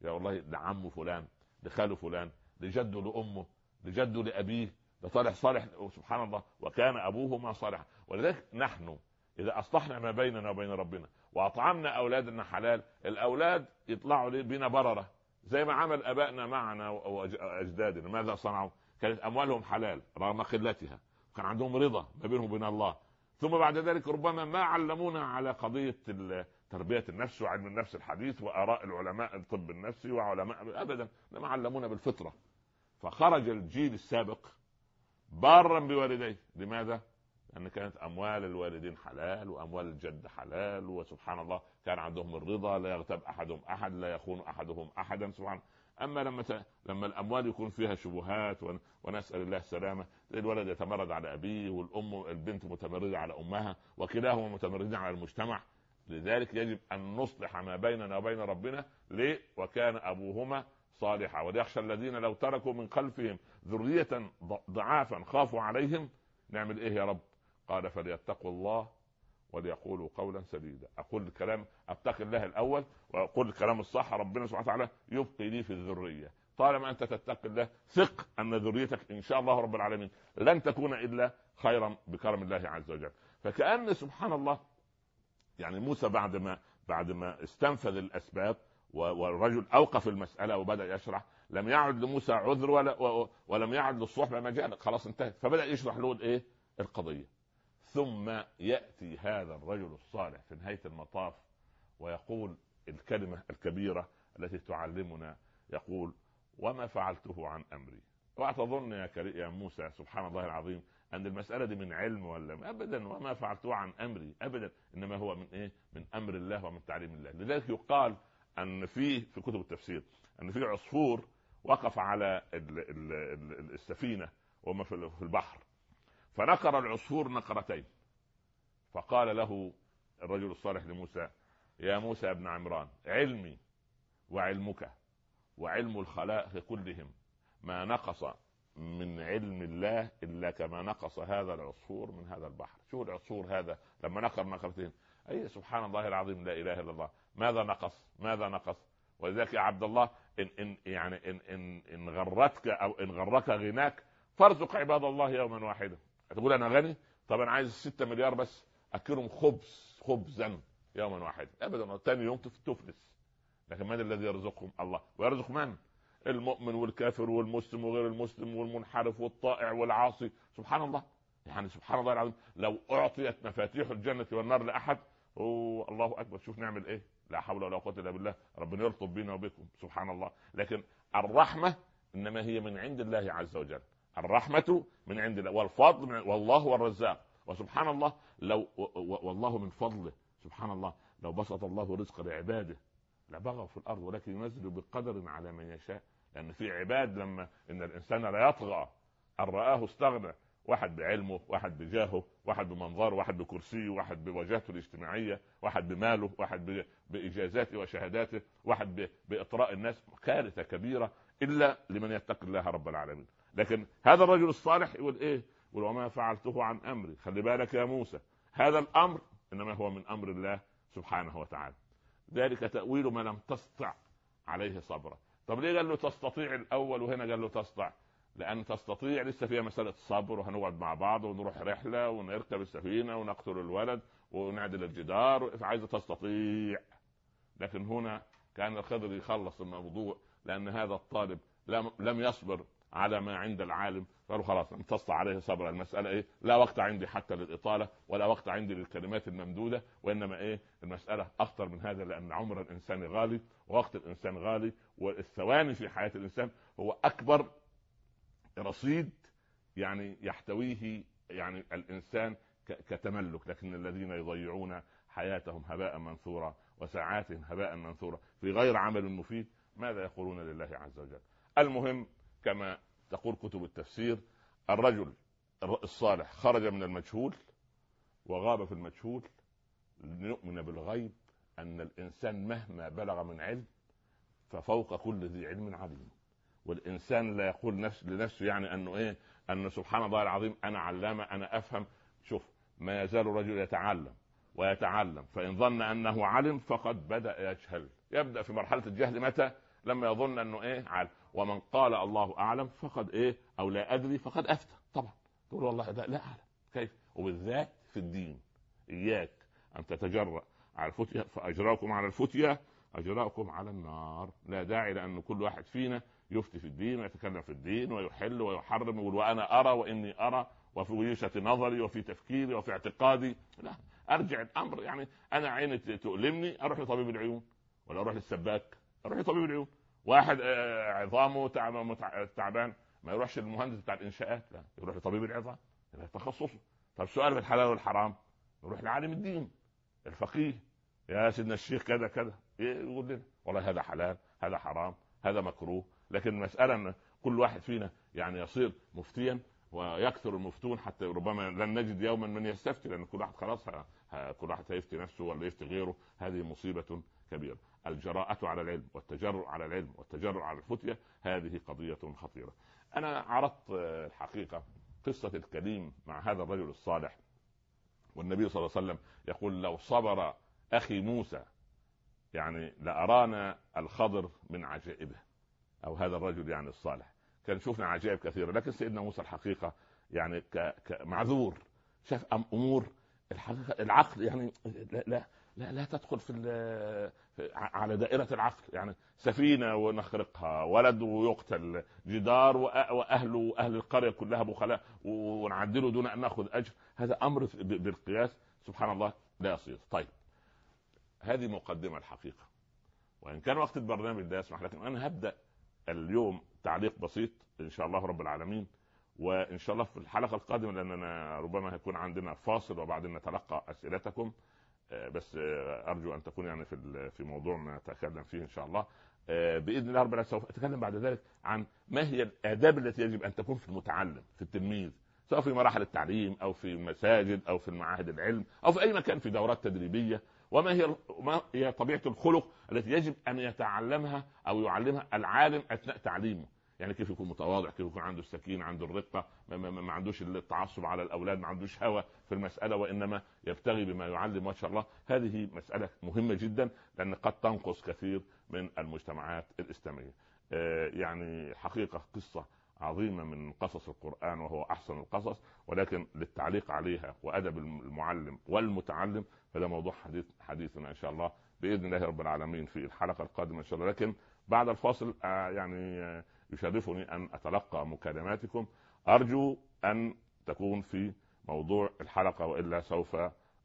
يا والله ده عمه فلان لخاله فلان لجده لأمه لجده لأبيه ده صالح صالح سبحان الله. وكان أبوهما صالحا. ولذلك نحن إذا أصلحنا ما بيننا وبين ربنا وأطعمنا أولادنا حلال الأولاد يطلعوا بنا بررة زي ما عمل أبائنا معنا وأجدادنا. ماذا صنعوا؟ كانت أموالهم حلال رغم قلتها كان عندهم رضا ما بينهم وبين الله. ثم بعد ذلك ربما ما علمونا على قضية تربية النفس وعلم النفس الحديث وآراء العلماء الطب النفسي وعلماء ابدا. انما علمونا بالفطرة. فخرج الجيل السابق بارا بوالديه. لماذا؟ لأن كانت أموال الوالدين حلال وأموال الجد حلال وسبحان الله كان عندهم الرضا لا يغتاب أحدهم أحد لا يخون أحدهم أحدا سبحان أما لما ت... لما الأموال يكون فيها شبهات ون... ونسأل الله السلامة الولد يتمرد على أبيه والأم البنت متمردة على أمها وكلاهما متمردين على المجتمع لذلك يجب أن نصلح ما بيننا وبين ربنا ليه؟ وكان أبوهما صالحا وليخشى الذين لو تركوا من خلفهم ذرية ضعافا خافوا عليهم نعمل إيه يا رب؟ قال فليتقوا الله وليقولوا قولا سديدا. أقول الكلام اتقي الله الأول وأقول الكلام الصح ربنا سبحانه وتعالى يبقي لي في الذرية. طالما أنت تتقي الله ثق أن ذريتك إن شاء الله رب العالمين. لن تكون إلا خيرا بكرم الله عز وجل. فكأن سبحان الله يعني موسى بعد ما بعد ما استنفذ الأسباب والرجل أوقف المسألة وبدأ يشرح لم يعد لموسى عذر ولا ولم يعد للصحبة مجال خلاص انتهت. فبدأ يشرح له الإيه؟ القضية. ثم يأتي هذا الرجل الصالح في نهاية المطاف ويقول الكلمة الكبيرة التي تعلمنا يقول وما فعلته عن أمري؟ اوعى تظن يا يا موسى سبحان الله العظيم أن المسألة دي من علم ولا ابدا وما فعلته عن أمري؟ ابدا إنما هو من إيه؟ من أمر الله ومن تعليم الله. لذلك يقال أن في في كتب التفسير أن في عصفور وقف على السفينة وهم في البحر. فنقر العصفور نقرتين. فقال له الرجل الصالح لموسى يا موسى ابن عمران علمي وعلمك وعلم الخلائق كلهم ما نقص من علم الله إلا كما نقص هذا العصفور من هذا البحر. شو العصفور هذا؟ لما نقر نقرتين. أي سبحان الله العظيم لا إله إلا الله. ماذا نقص؟ ماذا نقص؟ ولذلك يا عبد الله إن إن يعني إن إن إن غرتك أو إن غرك غناك فارزق عباد الله يوما واحدا. تقول أنا غني؟ طب أنا عايز 6 مليار بس أكلهم خبز خبزا يوما واحدا ابدا ثاني يوم تفلس. لكن من الذي يرزقهم الله؟ ويرزق من؟ المؤمن والكافر والمسلم وغير المسلم والمنحرف والطائع والعاصي. سبحان الله. يعني سبحان الله العظيم. لو أعطيت مفاتيح الجنة والنار لأحد أوه الله أكبر. شوف نعمل إيه؟ لا حول ولا قوة إلا بالله. ربنا يلطف بينا وبكم. سبحان الله. لكن الرحمة إنما هي من عند الله عز وجل. الرحمة من عند الله والفضل من والله هو الرزاق. وسبحان الله لو والله من فضله. سبحان الله لو بسط الله رزق لعباده لبغوا في الأرض ولكن ينزل بقدر على من يشاء. لأن في عباد لما إن الإنسان لا يطغى. ان رآه استغنى؟ واحد بعلمه واحد بجاهه واحد بمنظره واحد بكرسيه واحد بوجهته الاجتماعية واحد بماله واحد بإجازاته وشهاداته واحد بإطراء الناس كارثة كبيرة إلا لمن يتقي الله رب العالمين. لكن هذا الرجل الصالح يقول إيه؟ يقول وما فعلته عن أمري. خلي بالك يا موسى هذا الأمر إنما هو من أمر الله سبحانه وتعالى. ذلك تأويل ما لم تستطع عليه صبرا. طب ليه قال له تستطيع الأول وهنا قال له تستطع؟ لأن تستطيع لسه فيها مسألة صبر وهنقعد مع بعض ونروح رحلة ونركب السفينة ونقتل الولد ونعدل الجدار عايزه تستطيع. لكن هنا كان الخضر يخلص الموضوع لأن هذا الطالب لم لم يصبر. على ما عند العالم. قالوا خلاص امتص عليه صبر. المسألة إيه؟ لا وقت عندي حتى للإطالة ولا وقت عندي للكلمات الممدودة وإنما إيه؟ المسألة أخطر من هذا لأن عمر الإنسان غالي ووقت الإنسان غالي والثواني في حياة الإنسان هو أكبر رصيد يعني يحتويه يعني الإنسان كتملك. لكن الذين يضيعون حياتهم هباء منثورا وساعاتهم هباء منثورا في غير عمل مفيد ماذا يقولون لله عز وجل؟ المهم كما تقول كتب التفسير الرجل الصالح خرج من المجهول وغاب في المجهول لنؤمن بالغيب أن الإنسان مهما بلغ من علم ففوق كل ذي علم عليم. والإنسان لا يقول نفس لنفسه يعني أنه إيه؟ انه سبحان الله العظيم أنا علامة أنا أفهم. شوف ما يزال الرجل يتعلم ويتعلم فإن ظن أنه علم فقد بدأ يجهل. يبدأ في مرحلة الجهل متى؟ لما يظن أنه إيه؟ عالم. ومن قال الله أعلم فقد إيه؟ أو لا أدري فقد أفتى. طبعا. تقول والله لا, أعلم. كيف؟ وبالذات في الدين. إياك أن تتجرأ على الفتية فاجراكم على الفتية اجراكم على النار. لا داعي لأن كل واحد فينا يفتي في الدين ويتكلم في الدين ويحل ويحرم يقول وأنا أرى وإني أرى وفي وجهه نظري وفي تفكيري وفي اعتقادي. لا أرجع الأمر. يعني أنا عيني تؤلمني أروح لطبيب العيون. ولا أروح للسباك أروح لطبيب العيون. واحد آه، عظامه تعبان ما يروحش للمهندس بتاع الإنشاءات لا يروح لطبيب العظام تخصصه طب سؤال في الحلال والحرام يروح لعالم الدين الفقيه. يا سيدنا الشيخ كذا كذا. يقول لنا؟ والله هذا حلال هذا حرام هذا مكروه. لكن المساله إن كل واحد فينا يعني يصير مفتيا ويكثر المفتون حتى ربما لن نجد يوما من يستفتي لأن كل واحد خلاص كل واحد هيفتي نفسه ولا يفتي غيره. هذه مصيبة كبيرة. الجراءة على العلم والتجرؤ على العلم والتجرؤ على الفتية هذه قضية خطيرة. أنا عرضت الحقيقة قصة الكريم مع هذا الرجل الصالح والنبي صلى الله عليه وسلم يقول لو صبر أخي موسى يعني لأرانا الخضر من عجائبه أو هذا الرجل يعني الصالح. كان شفنا عجائب كثيرة لكن سيدنا موسى الحقيقة يعني كمعذور شاف أمور الحقيقة العقل يعني لا, لا لا لا تدخل في على دائرة العقل يعني سفينة ونخرقها ولد ويقتل جدار وأهله أهل القرية كلها بخلاء ونعدله دون أن نأخذ أجر. هذا أمر بالقياس. سبحان الله لا يصير. طيب. هذه مقدمة الحقيقة. وإن كان وقت البرنامج لا يسمح لكن أنا هبدأ اليوم تعليق بسيط إن شاء الله رب العالمين. وإن شاء الله في الحلقة القادمة لأننا ربما هيكون عندنا فاصل وبعدين نتلقى أسئلتكم. بس آه، أرجو أن تكون يعني في في موضوع نتكلم فيه إن شاء الله. آه، بإذن الله رب العالمين سوف أتكلم بعد ذلك عن ما هي الآداب التي يجب أن تكون في المتعلم في التلميذ سواء في مراحل التعليم أو في المساجد أو في المعاهد العلم أو في أي مكان في دورات تدريبية. وما هي ما هي طبيعة الخلق التي يجب أن يتعلمها أو يعلمها العالم أثناء تعليمه؟ يعني كيف يكون متواضع كيف يكون عنده السكينة عنده الرقة ما, ما, ما عندوش التعصب على الأولاد ما عندوش هوى في المسألة وإنما يبتغي بما يعلم ما شاء الله. هذه مسألة مهمة جدا لأن قد تنقص كثير من المجتمعات الإسلامية. آه يعني حقيقة قصة عظيمة من قصص القرآن وهو أحسن القصص ولكن للتعليق عليها وأدب المعلم والمتعلم فده موضوع حديث حديثنا إن شاء الله بإذن الله رب العالمين في الحلقة القادمة إن شاء الله. لكن بعد الفاصل آه يعني آه يشرفني أن أتلقى مكالماتكم. أرجو أن تكون في موضوع الحلقة وإلا سوف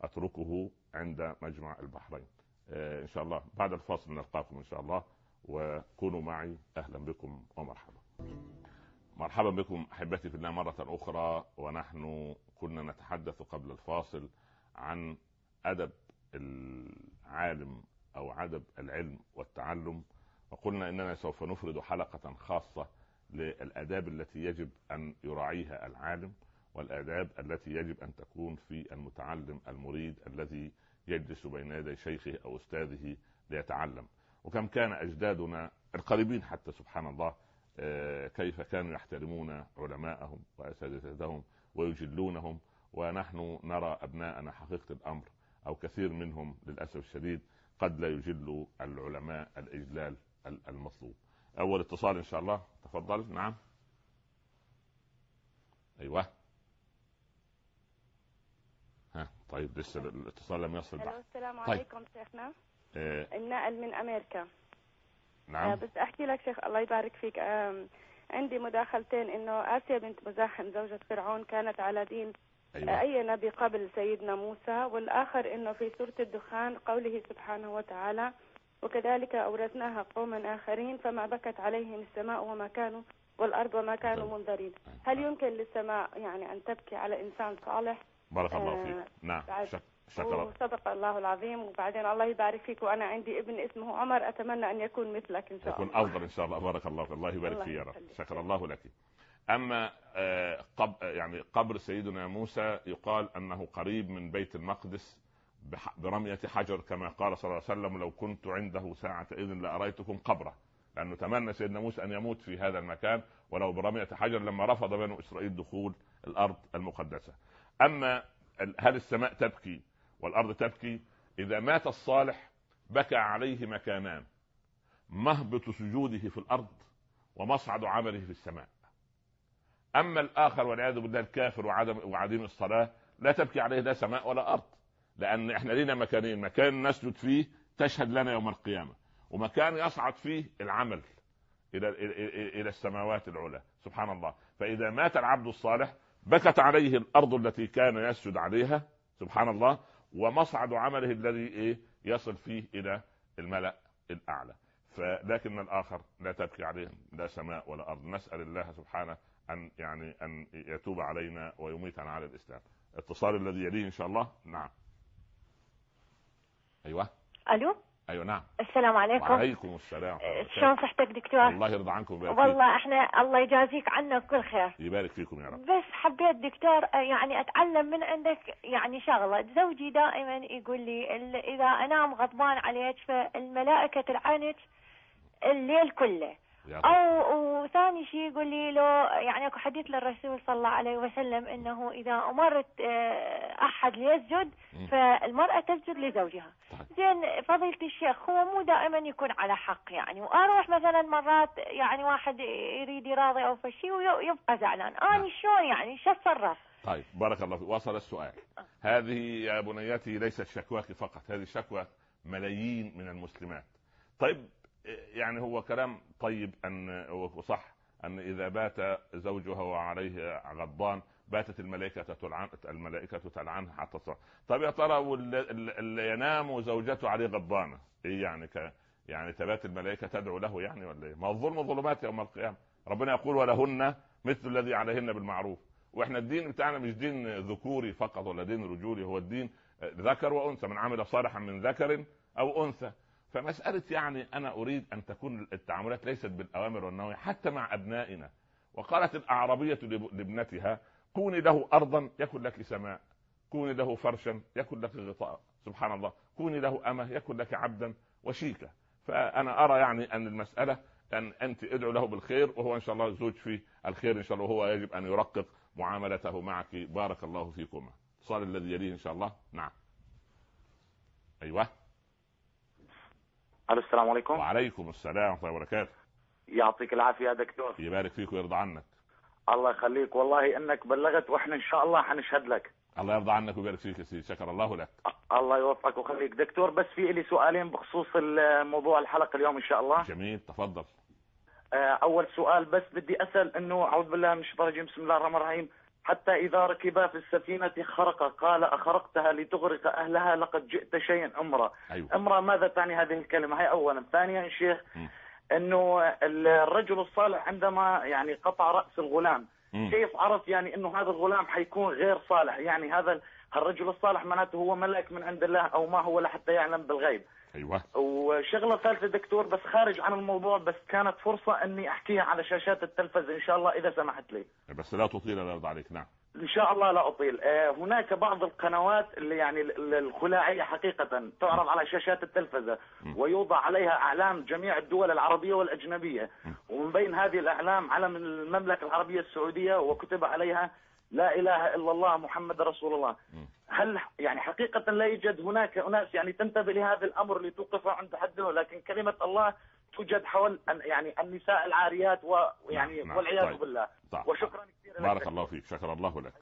أتركه عند مجمع البحرين. آه، إن شاء الله بعد الفاصل نلقاكم إن شاء الله. وكونوا معي. أهلا بكم ومرحبا. مرحبا بكم أحبتي في الله مرة أخرى. ونحن كنا نتحدث قبل الفاصل عن أدب العالم أو ادب العلم والتعلم. وقلنا إننا سوف نفرد حلقة خاصة للآداب التي يجب أن يراعيها العالم والآداب التي يجب أن تكون في المتعلم المريد الذي يجلس بين يدي شيخه أو أستاذه ليتعلم. وكم كان أجدادنا القريبين حتى سبحان الله آه، كيف كانوا يحترمون علماءهم وأساتذتهم ويجلونهم. ونحن نرى أبناءنا حقيقة الأمر أو كثير منهم للأسف الشديد قد لا يجل العلماء الإجلال. المطلوب. أول اتصال إن شاء الله. تفضل. نعم. أيوه. ها طيب لسه الاتصال لم يصل بعد. السلام طيب. عليكم شيخنا. إيه. النائل من أمريكا. نعم. آه بس أحكي لك شيخ الله يبارك فيك. عندي مداخلتين. إنه آسيا بنت مزاحم زوجة فرعون كانت على دين أيوة. أي نبي قبل سيدنا موسى والآخر إنه في سورة الدخان قوله سبحانه وتعالى وكذلك أورثناها قوما آخرين فما بكت عليهم السماء وما كانوا والأرض وما كانوا نعم. منذرين هل. يمكن للسماء يعني أن تبكي على إنسان صالح؟ بارك الله فيك. آه نعم شكرا وصدق الله العظيم. وبعدين الله يبارك فيك. وأنا عندي ابن اسمه عمر. أتمنى أن يكون مثلك إن شاء الله. يكون أفضل إن شاء الله. بارك الله فيك. الله يبارك فيك يا رب. شكر الله لك. أما آه قب يعني قبر سيدنا موسى يقال أنه قريب من بيت المقدس برمية حجر كما قال صلى الله عليه وسلم لو كنت عنده ساعة إذن لأريتكم قبره. لأنه تمنى سيدنا موسى أن يموت في هذا المكان ولو برمية حجر لما رفض بنو إسرائيل دخول الأرض المقدسة. أما هل السماء تبكي والأرض تبكي؟ إذا مات الصالح بكى عليه مكانان مهبط سجوده في الأرض ومصعد عمله في السماء. أما الآخر والعياذ بالله الكافر وعدم وعديم الصلاة لا تبكي عليه لا سماء ولا أرض. لأن إحنا لينا مكانين. مكان نسجد فيه تشهد لنا يوم القيامة. ومكان يصعد فيه العمل إلى إلى السماوات العلى. سبحان الله. فإذا مات العبد الصالح بكت عليه الأرض التي كان يسجد عليها. سبحان الله. ومصعد عمله الذي إيه؟ يصل فيه إلى الملأ الأعلى. فلكن الآخر لا تبكي عليه لا سماء ولا أرض. نسأل الله سبحانه أن يعني أن يتوب علينا ويميتنا على الإسلام. اتصال الذي يليه إن شاء الله؟ نعم. أيوه. ألو؟ أيوه نعم. السلام عليكم. وعليكم السلام. شلون صحتك دكتور؟ الله يرضى عنكم ويبارك والله إحنا الله يجازيك عنا كل خير. يبارك فيكم يا رب. بس حبيت دكتور يعني أتعلم من عندك يعني شغلة. زوجي دائما يقول لي إذا أنام غضبان عليك فالملائكة تلعنك الليل كله. أو وثاني شيء يقول لي لو يعني أكو حديث للرسول صلى الله عليه وسلم إنه إذا أمرت آه، أحد ليسجد. فالمرأة تسجد لزوجها. طيب. زين فضيلة الشيخ هو مو دائما يكون على حق يعني. وأروح مثلا مرات يعني واحد يريد يراضي أو فشي ويبقى زعلان. نعم. أنا شلون يعني؟ شو اتصرف طيب بارك الله فيك. وصل السؤال. هذه يا بنيتي ليست شكواك فقط. هذه شكوى ملايين من المسلمات. طيب يعني هو كلام طيب أن وصح أن إذا بات زوجها وعليه غضبان باتت الملائكة تلعن الملائكة تلعنها حتى تصح طيب يا ترى اللي ينام زوجته عليه غضبانة إيه يعني ك يعني تبات الملائكة تدعو له يعني ولا إيه؟ ما الظلم ظلمات يوم القيامة. ربنا يقول ولهن مثل الذي عليهن بالمعروف. وإحنا الدين بتاعنا مش دين ذكوري فقط ولا دين رجولي هو الدين ذكر وأنثى. من عمل صالحا من ذكر أو أنثى. فمسألة يعني أنا أريد أن تكون التعاملات ليست بالأوامر والنواهي حتى مع أبنائنا. وقالت الاعرابيه لب- لابنتها كوني له ارضا يكن لك سماء كوني له فرشا يكن لك غطاء. سبحان الله. كوني له أمة يكن لك عبدا وشيكا فأنا أرى يعني أن المسألة أن أنت ادعو له بالخير وهو إن شاء الله زوج في الخير إن شاء الله وهو يجب أن يرقق معاملته معك. بارك الله فيكما. اتصال الذي يليه إن شاء الله. نعم. أيوه. ألو السلام عليكم. وعليكم السلام ورحمة الله وبركاته. يعطيك العافية يا دكتور. يبارك فيك ويرضى عنك. الله يخليك. والله إنك بلغت وإحنا إن شاء الله حنشهد لك. الله يرضى عنك ويبارك فيك يا سيدي. شكر الله لك. الله يوفقك ويخليك. دكتور بس في لي سؤالين بخصوص موضوع الحلقة اليوم إن شاء الله. جميل تفضل. آه، أول سؤال بس بدي أسأل إنه أعوذ بالله من الشيطان الرجيم بسم الله الرحمن الرحيم. حتى إذا ركب في السفينة خرق قال أخرقتها لتغرق أهلها لقد جئت شيئا امرا أيوه امرا ماذا تعني هذه الكلمة هاي اولا ثانيا شيخ م. إنه الرجل الصالح عندما يعني قطع رأس الغلام. كيف عرف يعني إنه هذا الغلام حيكون غير صالح؟ يعني هذا الرجل الصالح معناته هو ملك من عند الله أو ما هو لحتى يعلم بالغيب. أيوه. وشغلة ثالثة دكتور بس خارج عن الموضوع بس كانت فرصة إني أحكيها على شاشات التلفزه إن شاء الله إذا سمحت لي. بس لا تطيل الله يرضى عليك نعم. إن شاء الله لا أطيل آه، هناك بعض القنوات اللي يعني ال- ال- الخلاعية حقيقة تعرض على شاشات التلفزة. ويوضع عليها أعلام جميع الدول العربية والأجنبية. ومن بين هذه الأعلام علم المملكة العربية السعودية وكتب عليها لا إله إلا الله محمد رسول الله. هل يعني حقيقة لا يوجد هناك أناس يعني تنتبه لهذا الأمر لتوقفه عند حده لكن كلمة الله توجد حول يعني النساء العاريات ويعني نعم، نعم. والعياذ طيب. بالله طيب. وشكرا كثيرا لك بارك الله فيك شكر الله لك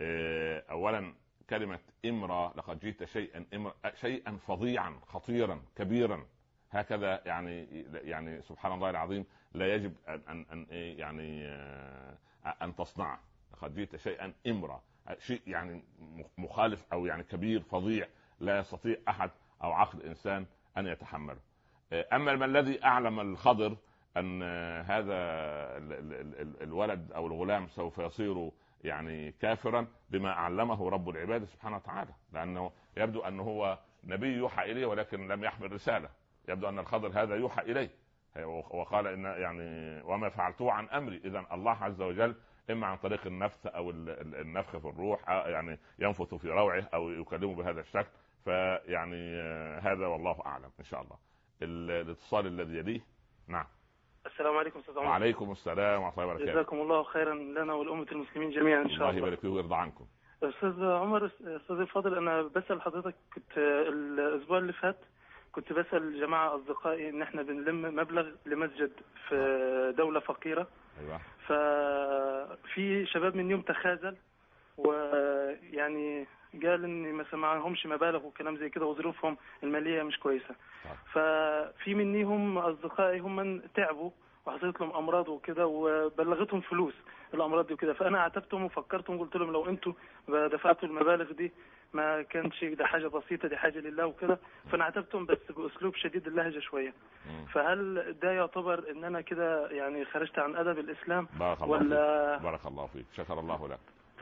آه، اولا كلمة إمرأة لقد جئت شيئا امرأ شيئا فظيعا خطيرا كبيرا هكذا يعني يعني سبحان الله العظيم لا يجب ان ان, أن إيه يعني آه، أن تصنعه لقد جئت شيئا إمرأة شيء يعني مخالف أو يعني كبير فظيع لا يستطيع أحد أو عقل إنسان أن يتحمله أما ما الذي أعلم الخضر أن هذا ال- ال- الولد أو الغلام سوف يصير يعني كافرا بما علمه رب العباد سبحانه وتعالى. لأنه يبدو انه هو نبي يوحى إليه ولكن لم يحمل رسالة. يبدو أن الخضر هذا يوحى إليه. وقال إن يعني وما فعلته عن أمري. اذا الله عز وجل إما عن طريق النفث أو ال- ال- النفخ في الروح آه، يعني ينفث في روعه أو يكلمه بهذا الشكل. فيعني آه، هذا والله أعلم إن شاء الله. ال- الاتصال الذي يليه. نعم. السلام عليكم أستاذ عمر. وعليكم السلام ورحمة الله وبركاته. جزاكم الله خيرا لنا ولأمة المسلمين جميعا إن شاء الله الله. يبارك فيك ويرضى عنكم. أستاذ عمر أستاذ الفاضل أنا بسأل حضرتك كنت الأسبوع اللي فات كنت بسأل جماعة أصدقائي إن إحنا بنلم مبلغ لمسجد في دولة فقيرة. أيوه. ففي شباب من يوم تخاذل ويعني قال إن مثلا معهمش مبالغ وكلام زي كده وظروفهم المالية مش كويسة. طيب. ففي منيهم أصدقائي هم من تعبوا وحصلت لهم أمراض وكده وبلغتهم فلوس الأمراض دي وكده. فأنا عاتبتهم وفكرتهم قلت لهم لو أنتوا دفعتوا المبالغ دي ما كانش ده حاجة بسيطة دي حاجة لله وكده. فأنا عاتبتهم بس بأسلوب شديد اللهجة شوية. فهل ده يعتبر إن أنا كده يعني خرجت عن أدب الإسلام؟ بارك الله ولا فيك بارك الله فيك. شكر الله لك.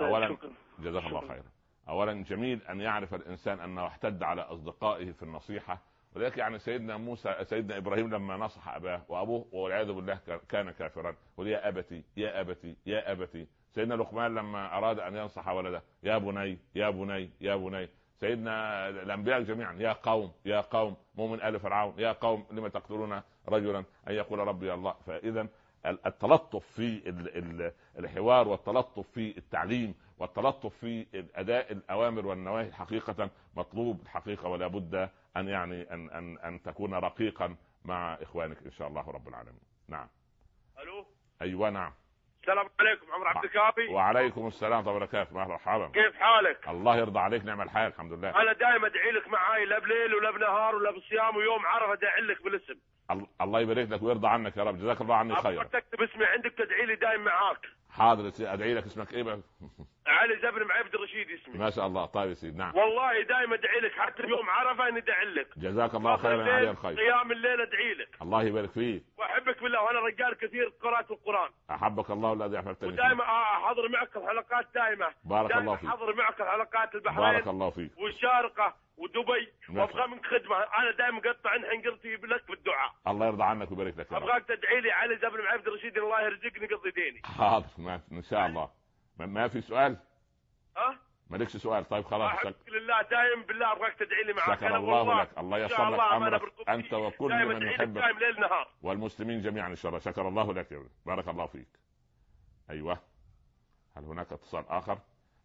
اولا شكرا. جزاك الله. خيرا. اولا جميل أن يعرف الإنسان أنه احتد على أصدقائه في النصيحة. ولذلك يعني سيدنا موسى سيدنا إبراهيم لما نصح أباه وأبوه والعياذ بالله كان- كافرا. قل يا أبتي يا أبتي يا أبتي. سيدنا لقمان لما أراد أن ينصح ولده يا بني يا بني يا بني. سيدنا الأنبياء جميعا يا قوم يا قوم مؤمن آل فرعون يا قوم لم تقتلون رجلا؟ أن يقول ربي الله. فاذا التلطف في ال- ال- الحوار والتلطف في التعليم والتلطف في اداء الأوامر والنواهي حقيقة مطلوب الحقيقة ولا بد أن يعني أن أن أن تكون رقيقا مع إخوانك إن شاء الله رب العالمين. نعم. ألو أيوه نعم. السلام عليكم عمر عبد الكافي وعليكم السلام ورحمه الله وبركاته مرحبا. كيف حالك؟ الله يرضى عليك نعم الحال الحمد لله. أنا دائما أدعي لك معاي لا بليل ولا بنهار ولا بصيام ويوم عرفة أدعي لك بالاسم ال- الله يبارك لك ويرضى عنك يا رب جزاك الله عني. ابغاك تكتب اسمي عندك تدعي لي دائما معاك حاضر أدعي لك اسمك إيه بقى؟ علي زبر معبد الرشيد اسمي ما شاء الله طيب يا سيدي نعم. والله دائما أدعي لك حتى يوم عرفة إني أدعي لك جزاك الله خيرا علي الخير. قيام الليل أدعي لك الله يبارك فيك. وأحبك بالله وأنا رجال كثير قراءة القرآن أحبك الله الذي احببتني. ودائما أحضر معك الحلقات دائما بارك الله دائما فيك. أحضر معك الحلقات بارك البحرين الله فيك. والشارقة ودبي نعم. وأبغى منك خدمة. أنا دائما قطع عن حنقرتي لك بالدعاء. الله يرضى عنك ويبارك لك. أبغاك تدعي لي علي زبر معبد الرشيد الله يرزقني قضي ديني. حاضر ما إن شاء الله. ما, ما في سؤال؟ ها؟ مالكش سؤال؟ طيب خلاص شك... احبك لله دائم بالله أبغاك تدعي لي معك شكر الله لك. الله يسر لك أمرك. أنت وكل من يحبك. دائما ليل نهار. والمسلمين جميعا إن شاء الله. شكر الله لك يا ابني بارك الله فيك. أيوه. هل هناك اتصال آخر؟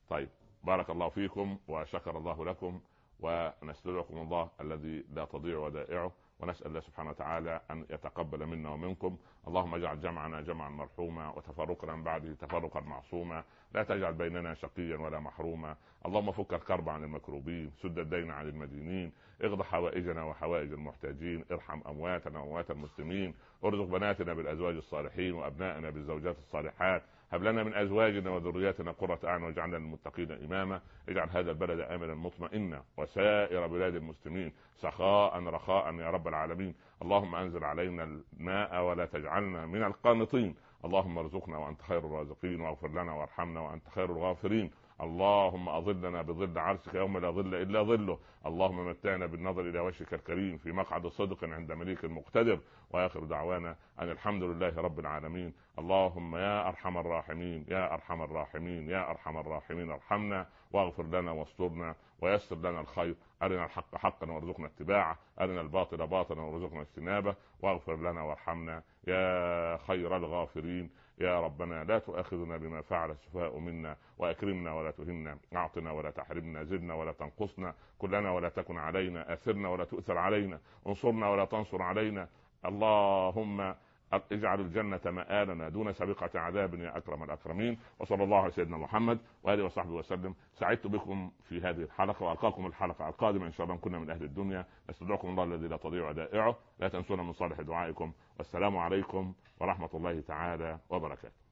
طيب بارك الله فيكم وشكر الله لكم. ونستودعكم الله الذي لا تضيع ودائعه ونسأل الله سبحانه وتعالى أن يتقبل منا ومنكم. اللهم اجعل جمعنا جمعا مرحوما وتفرقنا من بعده تفرقا معصوما. لا تجعل بيننا شقيا ولا محروما. اللهم فك الكرب عن المكروبين سد الدين عن المدينين. اغض حوائجنا وحوائج المحتاجين. ارحم أمواتنا وأموات المسلمين. ارزق بناتنا بالأزواج الصالحين وأبنائنا بالزوجات الصالحات. هب لنا من أزواجنا وذرياتنا قرة أعين واجعلنا للمتقين إماما. اجعل هذا البلد آمنا مطمئنا وسائر بلاد المسلمين سخاء رخاء يا رب العالمين. اللهم أنزل علينا الماء ولا تجعلنا من القانطين. اللهم ارزقنا وأنت خير الرازقين واغفر لنا وارحمنا وأنت خير الغافرين. اللهم أظلنا بظل عرشك يوم لا ظل إلا ظله. اللهم متعنا بالنظر إلى وجهك الكريم في مقعد صدق عند مليك مقتدر. وآخر دعوانا أن الحمد لله رب العالمين. اللهم يا أرحم الراحمين يا أرحم الراحمين يا أرحم الراحمين. ارحمنا واغفر لنا واسترنا ويسر لنا الخير. أرنا الحق حقا وارزقنا اتباعه. أرنا الباطل باطلا وارزقنا اجتنابه. واغفر لنا وارحمنا يا خير الغافرين. يا ربنا لا تؤاخذنا بما فعل السفهاء منا وأكرمنا ولا تهنا أعطنا ولا تحرمنا زدنا ولا تنقصنا كلنا ولا تكن علينا أثرنا ولا تؤثر علينا انصرنا ولا تنصر علينا. اللهم اجعل الجنة مآلنا دون سابقة عذاب يا أكرم الأكرمين. وصلى الله على سيدنا محمد وآله وصحبه وسلم. سعدت بكم في هذه الحلقة وألقاكم الحلقة القادمة إن شاء الله. كنا من أهل الدنيا. نستودعكم الله الذي لا تضيع ودائعه لا تنسونا من صالح دعائكم. والسلام عليكم ورحمة الله تعالى وبركاته.